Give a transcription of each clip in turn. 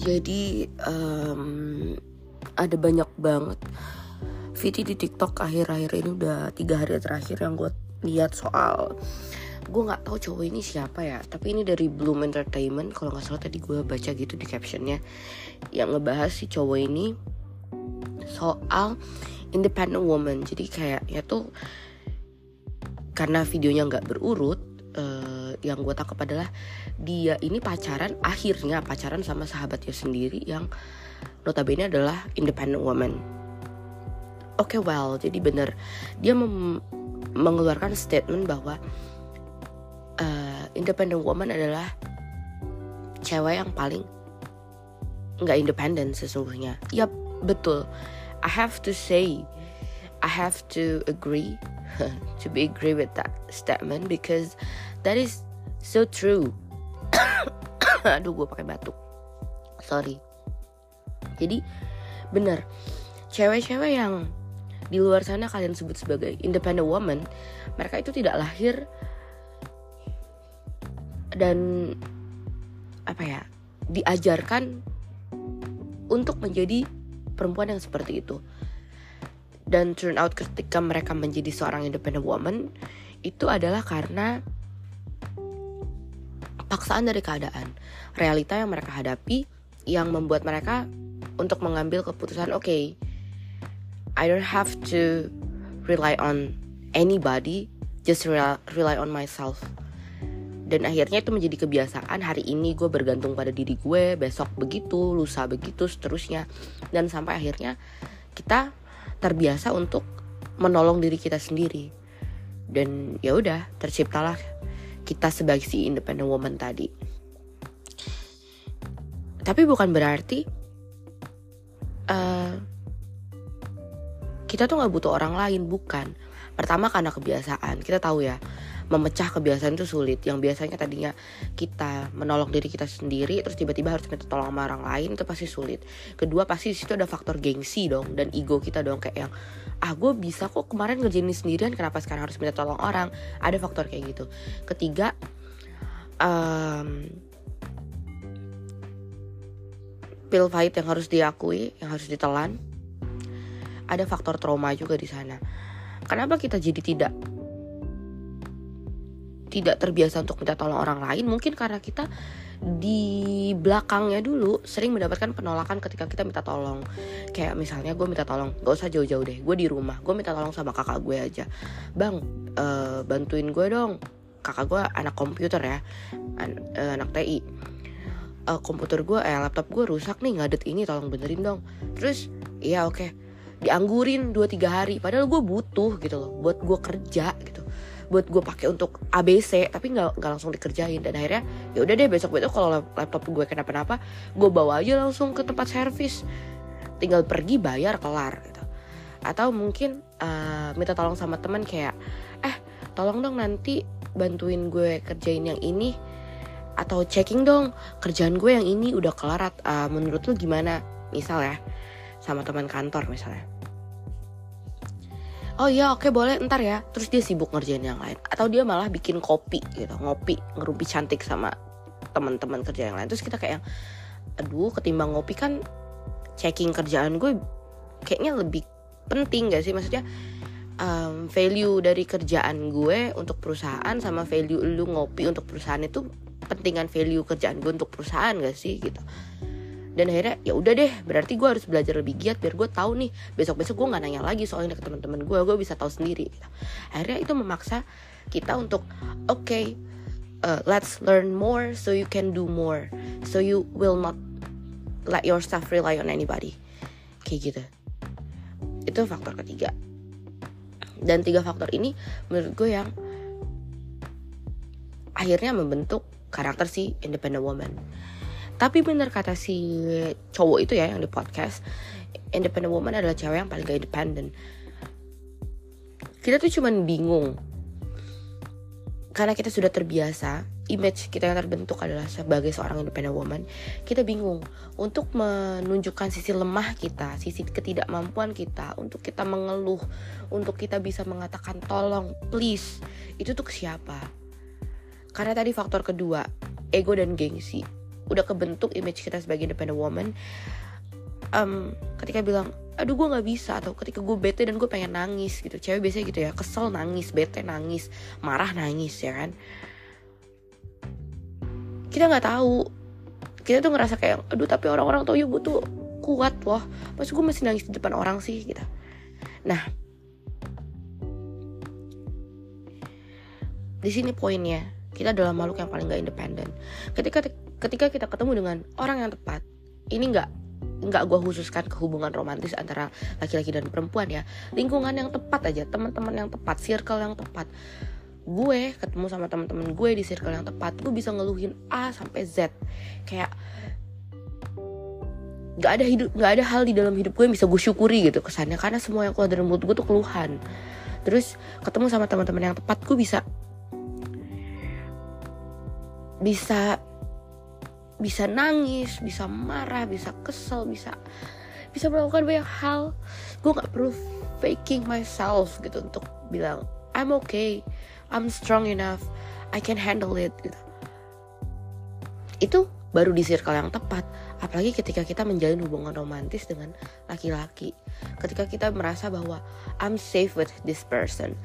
Jadi um, ada banyak banget. Video di TikTok akhir-akhir ini udah tiga hari terakhir yang gue lihat soal gue nggak tahu cowok ini siapa ya tapi ini dari Bloom Entertainment. Kalau nggak salah tadi gue baca gitu di captionnya. Yang ngebahas si cowok ini soal independent woman. Jadi kayak ya tuh karena videonya nggak berurut uh, yang gue tangkap adalah dia ini pacaran akhirnya pacaran sama sahabatnya sendiri yang notabene adalah independent woman. Oke okay, well, jadi bener dia mengeluarkan statement bahwa uh, independent woman adalah cewek yang paling nggak independen sesungguhnya. Yap, betul. I have to say, I have to agree to be agree with that statement because that is so true. Aduh, gue pakai batuk. Sorry. Jadi bener, cewek-cewek yang di luar sana kalian sebut sebagai independent woman, mereka itu tidak lahir dan apa ya diajarkan untuk menjadi perempuan yang seperti itu dan turn out ketika mereka menjadi seorang independent woman itu adalah karena paksaan dari keadaan. Realita yang mereka hadapi yang membuat mereka untuk mengambil keputusan oke okay, I don't have to rely on anybody just rely, on myself. Dan akhirnya itu menjadi kebiasaan hari ini gue bergantung pada diri gue besok begitu lusa begitu seterusnya. Dan sampai akhirnya kita terbiasa untuk menolong diri kita sendiri. Dan ya udah terciptalah kita sebagai si independent woman tadi. Tapi bukan berarti uh, kita tuh nggak butuh orang lain bukan. Pertama karena kebiasaan kita tahu ya memecah kebiasaan itu sulit. Yang biasanya tadinya kita menolong diri kita sendiri terus tiba-tiba harus minta tolong sama orang lain itu pasti sulit. Kedua pasti di situ ada faktor gengsi dong dan ego kita dong kayak yang ah gue bisa kok kemarin ngerjain ini sendirian kenapa sekarang harus minta tolong orang? Ada faktor kayak gitu. Ketiga um, pil pahit yang harus diakui yang harus ditelan ada faktor trauma juga di sana. Kenapa kita jadi tidak tidak terbiasa untuk minta tolong orang lain mungkin karena kita di belakangnya dulu sering mendapatkan penolakan ketika kita minta tolong. Kayak misalnya gue minta tolong gak usah jauh-jauh deh gue di rumah gue minta tolong sama kakak gue aja. Bang uh, bantuin gue dong kakak gue anak komputer ya an uh, anak TI uh, eh, komputer gue eh laptop gue rusak nih ngadet ini tolong benerin dong. Terus iya oke. Okay. dianggurin 2-3 hari padahal gue butuh gitu loh buat gue kerja gitu buat gue pakai untuk ABC tapi nggak nggak langsung dikerjain. Dan akhirnya ya udah deh besok besok kalau laptop gue kenapa-napa gue bawa aja langsung ke tempat servis. Tinggal pergi bayar kelar gitu. Atau mungkin uh, minta tolong sama teman kayak eh tolong dong nanti bantuin gue kerjain yang ini atau checking dong kerjaan gue yang ini udah kelar uh, menurut lu gimana? Misal ya sama teman kantor misalnya oh iya oke okay, boleh ntar ya. Terus dia sibuk ngerjain yang lain. Atau dia malah bikin kopi gitu ngopi ngerumpi cantik sama teman-teman kerja yang lain. Terus kita kayak aduh ketimbang ngopi kan checking kerjaan gue kayaknya lebih penting gak sih? Maksudnya um, value dari kerjaan gue untuk perusahaan sama value lu ngopi untuk perusahaan itu pentingan value kerjaan gue untuk perusahaan gak sih gitu dan akhirnya ya udah deh berarti gue harus belajar lebih giat biar gue tahu nih besok besok gue nggak nanya lagi soalnya ke teman-teman gue gue bisa tahu sendiri gitu. akhirnya itu memaksa kita untuk oke okay, uh, let's learn more so you can do more so you will not let yourself rely on anybody. Kayak gitu. Itu faktor ketiga. Dan tiga faktor ini menurut gue yang akhirnya membentuk karakter si independent woman tapi bener kata si cowok itu ya yang di podcast independent woman adalah cewek yang paling gak independen kita tuh cuman bingung. Karena kita sudah terbiasa image kita yang terbentuk adalah sebagai seorang independent woman kita bingung untuk menunjukkan sisi lemah kita sisi ketidakmampuan kita untuk kita mengeluh untuk kita bisa mengatakan tolong please itu tuh ke siapa? Karena tadi faktor kedua ego dan gengsi udah kebentuk image kita sebagai independent woman um, ketika bilang aduh gue nggak bisa atau ketika gue bete dan gue pengen nangis gitu. Cewek biasanya gitu ya kesel nangis bete nangis marah nangis ya kan? Kita nggak tahu. Kita tuh ngerasa kayak aduh tapi orang-orang tahu ya gue tuh kuat loh. Pas gue masih nangis di depan orang sih? Gitu. Nah di sini poinnya kita adalah makhluk yang paling gak independen. Ketika ketika kita ketemu dengan orang yang tepat ini nggak nggak gue khususkan ke hubungan romantis antara laki-laki dan perempuan ya. Lingkungan yang tepat aja teman-teman yang tepat circle yang tepat. Gue ketemu sama teman-teman gue di circle yang tepat gue bisa ngeluhin A sampai Z. Kayak nggak ada hidup nggak ada hal di dalam hidup gue yang bisa gue syukuri gitu kesannya. Karena semua yang keluar dari mulut gue tuh keluhan. Terus ketemu sama teman-teman yang tepat gue bisa bisa bisa nangis bisa marah bisa kesel bisa bisa melakukan banyak hal. Gue nggak perlu faking myself gitu untuk bilang I'm okay I'm strong enough I can handle it gitu. Itu baru di circle yang tepat. Apalagi ketika kita menjalin hubungan romantis dengan laki-laki. Ketika kita merasa bahwa I'm safe with this person.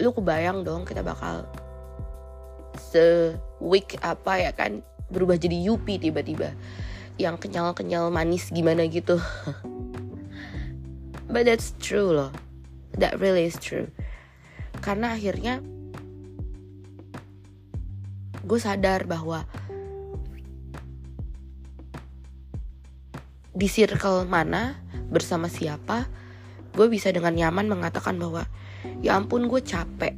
Lu kebayang dong kita bakal se weak apa ya kan berubah jadi Yupi tiba-tiba. Yang kenyal-kenyal manis gimana gitu. But that's true loh. That really is true. Karena akhirnya gue sadar bahwa di circle mana bersama siapa gue bisa dengan nyaman mengatakan bahwa ya ampun gue capek.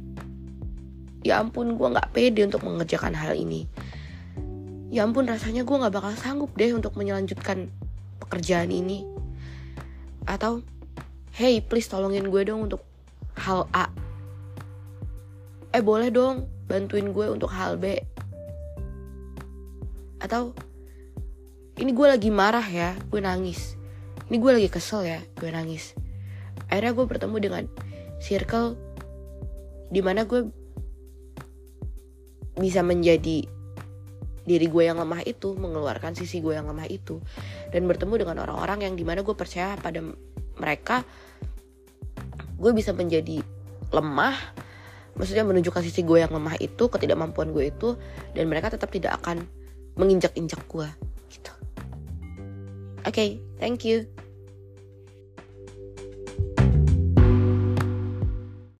Ya ampun gue nggak pede untuk mengerjakan hal ini ya ampun rasanya gue gak bakal sanggup deh untuk menyelanjutkan pekerjaan ini. Atau hey please tolongin gue dong untuk hal A. Eh boleh dong bantuin gue untuk hal B. Atau ini gue lagi marah ya gue nangis. Ini gue lagi kesel ya gue nangis. Akhirnya gue bertemu dengan circle di mana gue bisa menjadi diri gue yang lemah itu mengeluarkan sisi gue yang lemah itu. Dan bertemu dengan orang-orang yang di mana gue percaya pada mereka gue bisa menjadi lemah maksudnya menunjukkan sisi gue yang lemah itu ketidakmampuan gue itu dan mereka tetap tidak akan menginjak-injak gue gitu. Oke okay, thank you